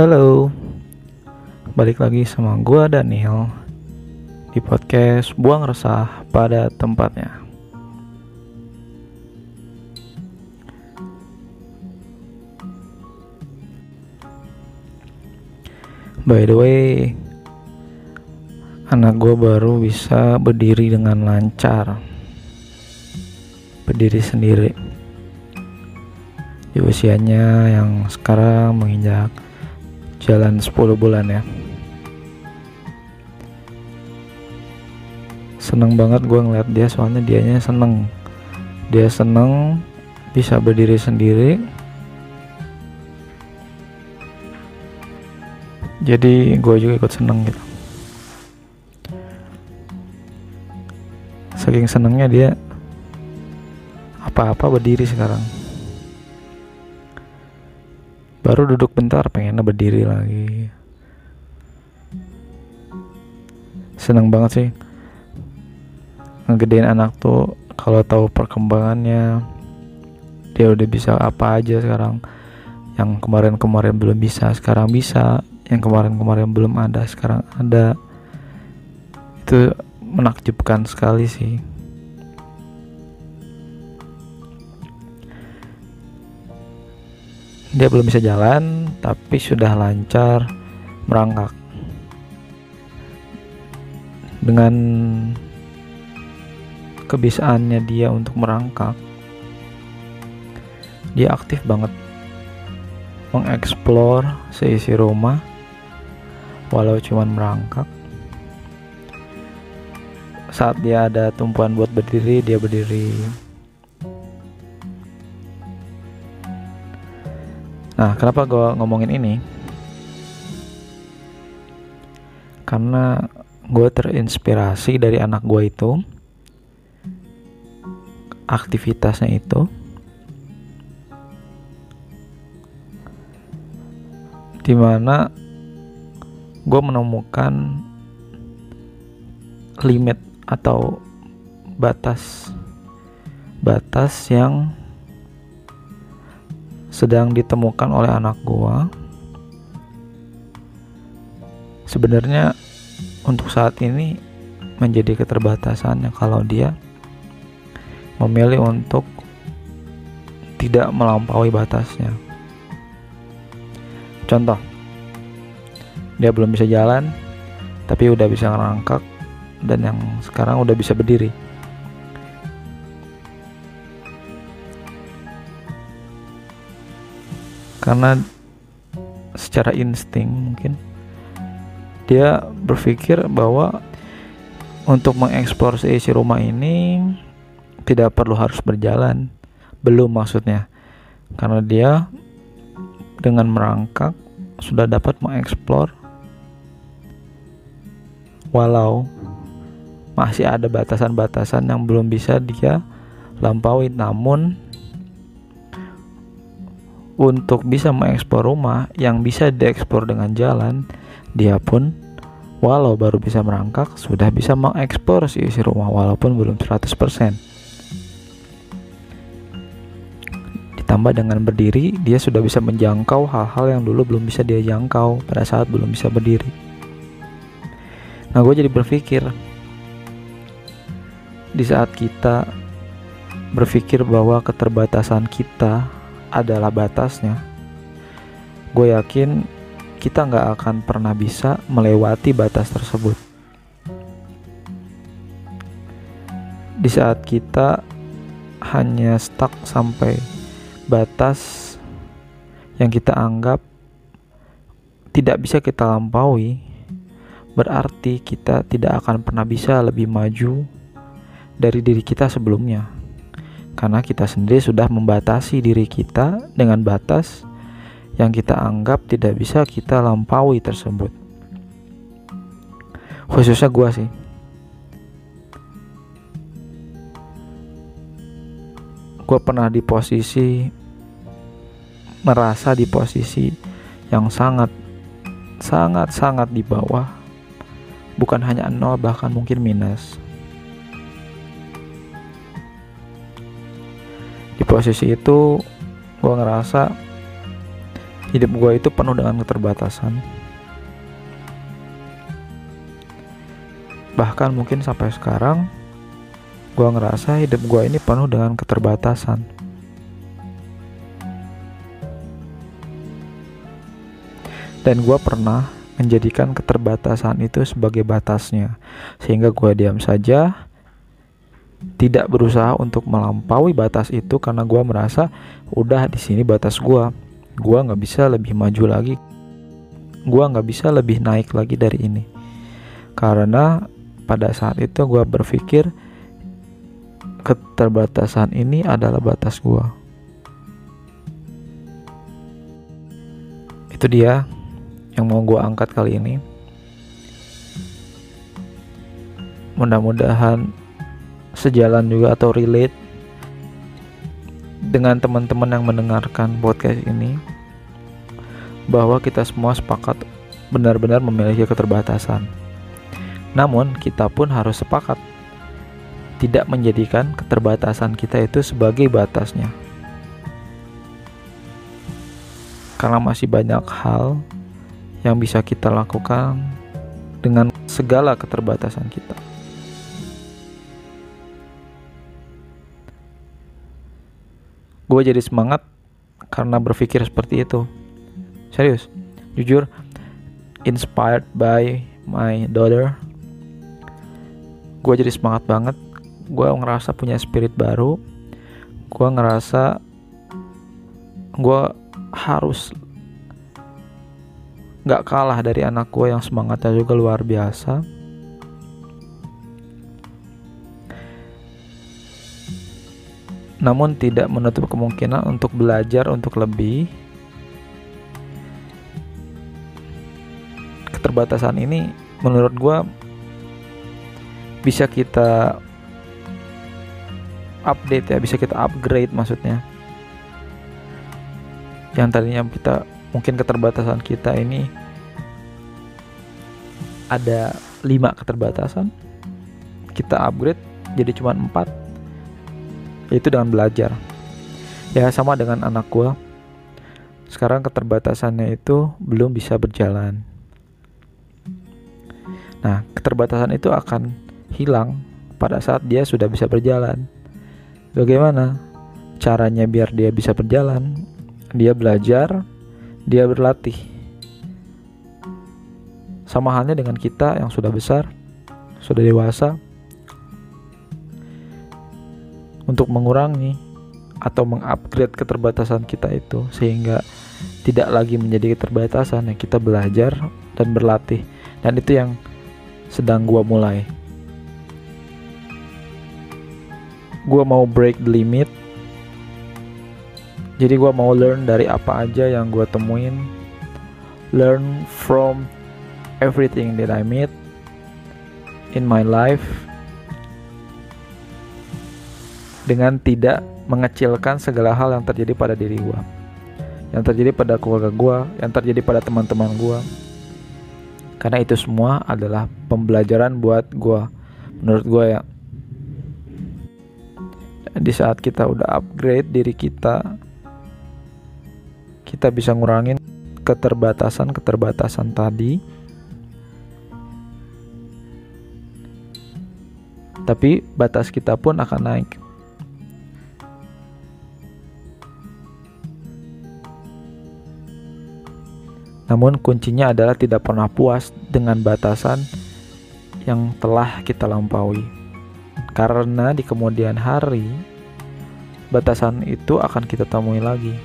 Halo, balik lagi sama gua Daniel di podcast Buang Resah pada tempatnya. By the way, anak gua baru bisa berdiri dengan lancar, berdiri sendiri. Di usianya yang sekarang menginjak jalan 10 bulan ya. Seneng banget gue ngeliat dia soalnya dianya seneng. Dia seneng bisa berdiri sendiri. Jadi gue juga ikut seneng gitu. Saking senengnya dia apa-apa berdiri sekarang baru duduk bentar pengennya berdiri lagi. Seneng banget sih. Ngegedein anak tuh kalau tahu perkembangannya dia udah bisa apa aja sekarang. Yang kemarin-kemarin belum bisa sekarang bisa. Yang kemarin-kemarin belum ada sekarang ada. Itu menakjubkan sekali sih Dia belum bisa jalan, tapi sudah lancar merangkak. Dengan kebiasaannya dia untuk merangkak, dia aktif banget mengeksplor seisi rumah walau cuman merangkak saat dia ada tumpuan buat berdiri dia berdiri Nah, kenapa gue ngomongin ini? Karena gue terinspirasi dari anak gue itu, aktivitasnya itu, di mana gue menemukan limit atau batas batas yang sedang ditemukan oleh anak gua. Sebenarnya untuk saat ini menjadi keterbatasannya kalau dia memilih untuk tidak melampaui batasnya. Contoh dia belum bisa jalan tapi udah bisa ngerangkak dan yang sekarang udah bisa berdiri karena secara insting mungkin dia berpikir bahwa untuk mengeksplor isi rumah ini tidak perlu harus berjalan. Belum maksudnya. Karena dia dengan merangkak sudah dapat mengeksplor walau masih ada batasan-batasan yang belum bisa dia lampaui. Namun untuk bisa mengeksplor rumah yang bisa diekspor dengan jalan, dia pun walau baru bisa merangkak sudah bisa mengeksplor si isi rumah walaupun belum 100%. Ditambah dengan berdiri, dia sudah bisa menjangkau hal-hal yang dulu belum bisa dia jangkau pada saat belum bisa berdiri. Nah, gue jadi berpikir di saat kita berpikir bahwa keterbatasan kita adalah batasnya, gue yakin kita nggak akan pernah bisa melewati batas tersebut. Di saat kita hanya stuck sampai batas yang kita anggap tidak bisa kita lampaui, berarti kita tidak akan pernah bisa lebih maju dari diri kita sebelumnya karena kita sendiri sudah membatasi diri kita dengan batas yang kita anggap tidak bisa kita lampaui tersebut. Khususnya gue sih. Gue pernah di posisi merasa di posisi yang sangat sangat sangat di bawah bukan hanya nol bahkan mungkin minus posisi itu gue ngerasa hidup gue itu penuh dengan keterbatasan. Bahkan mungkin sampai sekarang gue ngerasa hidup gue ini penuh dengan keterbatasan. Dan gue pernah menjadikan keterbatasan itu sebagai batasnya. Sehingga gue diam saja tidak berusaha untuk melampaui batas itu karena gue merasa udah di sini batas gue gue nggak bisa lebih maju lagi. Gue nggak bisa lebih naik lagi dari ini. Karena pada saat itu gue berpikir keterbatasan ini adalah batas gue itu dia yang mau gue angkat kali ini. Mudah-mudahan sejalan juga atau relate dengan teman-teman yang mendengarkan podcast ini bahwa kita semua sepakat benar-benar memiliki keterbatasan. Namun, kita pun harus sepakat tidak menjadikan keterbatasan kita itu sebagai batasnya. Karena masih banyak hal yang bisa kita lakukan dengan segala keterbatasan kita. Gue jadi semangat karena berpikir seperti itu. Serius, jujur, inspired by my daughter. Gue jadi semangat banget. Gue ngerasa punya spirit baru. Gue ngerasa gue harus gak kalah dari anak gue yang semangatnya juga luar biasa namun tidak menutup kemungkinan untuk belajar untuk lebih. Keterbatasan ini menurut gue bisa kita update ya bisa kita upgrade maksudnya. Yang tadinya kita mungkin keterbatasan kita ini ada lima keterbatasan. Kita upgrade jadi cuma empat yaitu dengan belajar. Ya sama dengan anak gua. Sekarang keterbatasannya itu belum bisa berjalan. Nah keterbatasan itu akan hilang pada saat dia sudah bisa berjalan. Bagaimana caranya biar dia bisa berjalan? Dia belajar dia berlatih. Sama halnya dengan kita yang sudah besar, sudah dewasa, untuk mengurangi atau mengupgrade keterbatasan kita itu sehingga tidak lagi menjadi keterbatasan. Yang kita belajar dan berlatih dan itu yang sedang gua mulai. Gua mau break the limit. Jadi gue mau learn dari apa aja yang gue temuin. Learn from everything that I meet in my life dengan tidak mengecilkan segala hal yang terjadi pada diri gue yang terjadi pada keluarga gue yang terjadi pada teman-teman gue karena itu semua adalah pembelajaran buat gue menurut gue ya. Di saat kita udah upgrade diri kita kita bisa ngurangin keterbatasan-keterbatasan tadi. Tapi batas kita pun akan naik namun kuncinya adalah tidak pernah puas dengan batasan yang telah kita lampaui karena di kemudian hari batasan itu akan kita temui lagi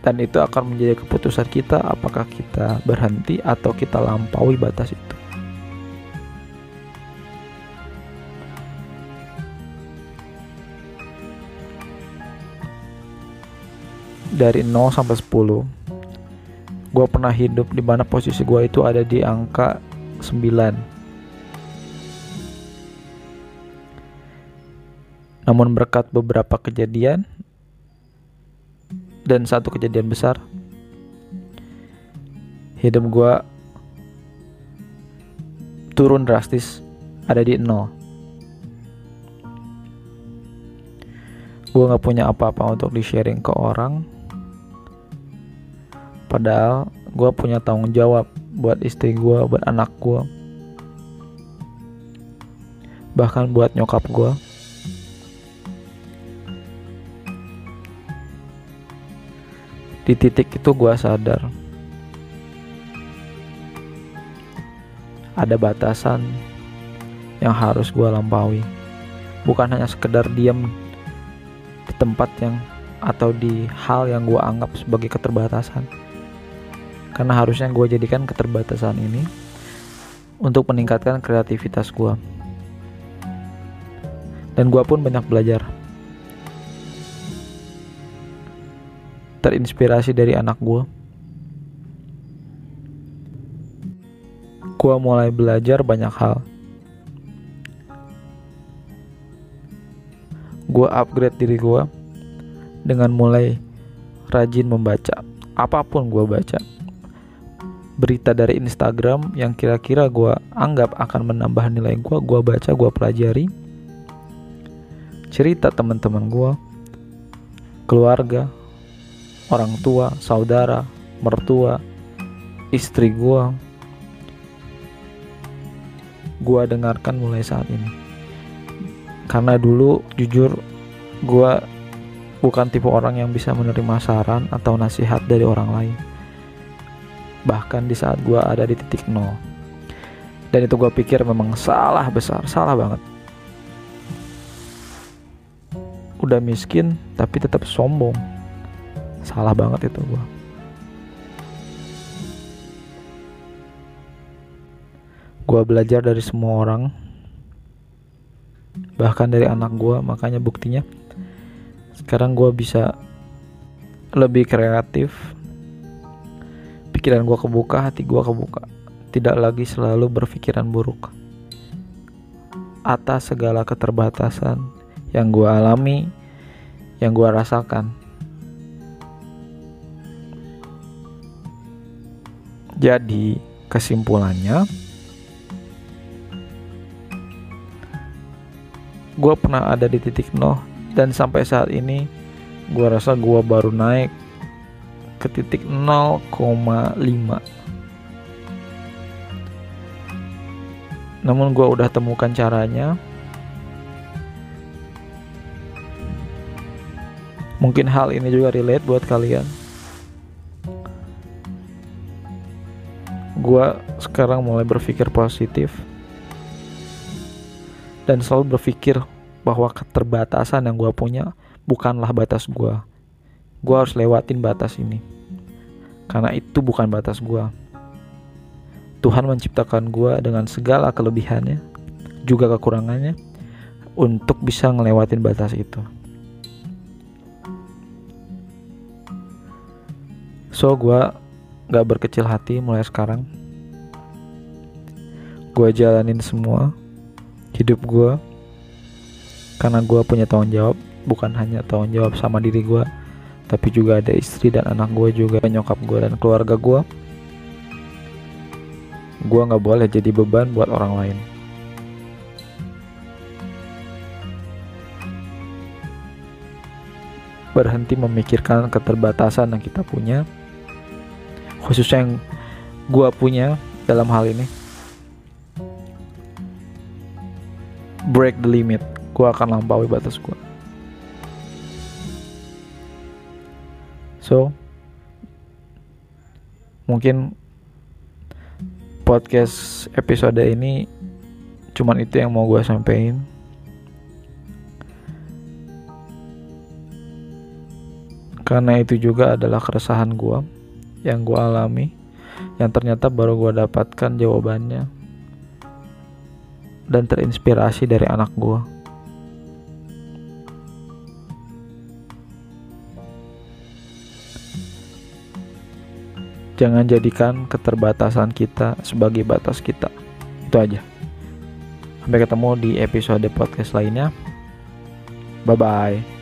dan itu akan menjadi keputusan kita apakah kita berhenti atau kita lampaui batas itu. Dari 0 sampai 10 Gue pernah hidup di mana posisi gue itu ada di angka 9 Namun berkat beberapa kejadian dan satu kejadian besar hidup gue turun drastis ada di nol. Gue nggak punya apa-apa untuk di sharing ke orang padahal gue punya tanggung jawab buat istri gue buat anak gue bahkan buat nyokap gue di titik itu gue sadar. Ada batasan yang harus gue lampaui. Bukan hanya sekedar diam di tempat yang atau di hal yang gue anggap sebagai keterbatasan karena harusnya gue jadikan keterbatasan ini untuk meningkatkan kreativitas gue dan gue pun banyak belajar. Terinspirasi dari anak gue gue mulai belajar banyak hal. Gue upgrade diri gue dengan mulai rajin membaca apa pun gue baca berita dari Instagram yang kira-kira gue anggap akan menambah nilai gue, gue baca, gue pelajari. Cerita teman-teman gue, keluarga, orang tua, saudara, mertua, istri gue, gue dengarkan mulai saat ini. Karena dulu jujur gue bukan tipe orang yang bisa menerima saran atau nasihat dari orang lain bahkan di saat gue ada di titik nol. Dan itu gue pikir memang salah besar salah banget. Udah miskin tapi tetap sombong. Salah banget itu gue gue belajar dari semua orang. Bahkan dari anak gue makanya buktinya. Sekarang gue bisa lebih kreatif pikiran gue kebuka hati gue kebuka. Tidak lagi selalu berpikiran buruk atas segala keterbatasan yang gue alami yang gue rasakan. Jadi kesimpulannya gue pernah ada di titik nol dan sampai saat ini gue rasa gue baru naik ke titik 0,5 namun gue udah temukan caranya. Mungkin hal ini juga relate buat kalian. Gue sekarang mulai berpikir positif. Dan selalu berpikir bahwa keterbatasan yang gue punya bukanlah batas gue gue harus lewatin batas ini. Karena itu bukan batas gue Tuhan menciptakan gue dengan segala kelebihannya juga kekurangannya untuk bisa ngelewatin batas itu. So gue gak berkecil hati mulai sekarang. Gue jalanin semua hidup gue karena gue punya tanggung jawab bukan hanya tanggung jawab sama diri gue tapi juga ada istri dan anak gue juga nyokap gue dan keluarga gue gue nggak boleh jadi beban buat orang lain. Berhenti memikirkan keterbatasan yang kita punya khususnya yang gue punya dalam hal ini. Break the limit. Gue akan lampaui batas gue So, mungkin podcast episode ini cuman itu yang mau gue sampaikan. Karena itu juga adalah keresahan gue yang gue alami, yang ternyata baru gue dapatkan jawabannya dan terinspirasi dari anak gue. Jangan jadikan keterbatasan kita sebagai batas kita. Itu aja. Sampai ketemu di episode podcast lainnya. Bye bye.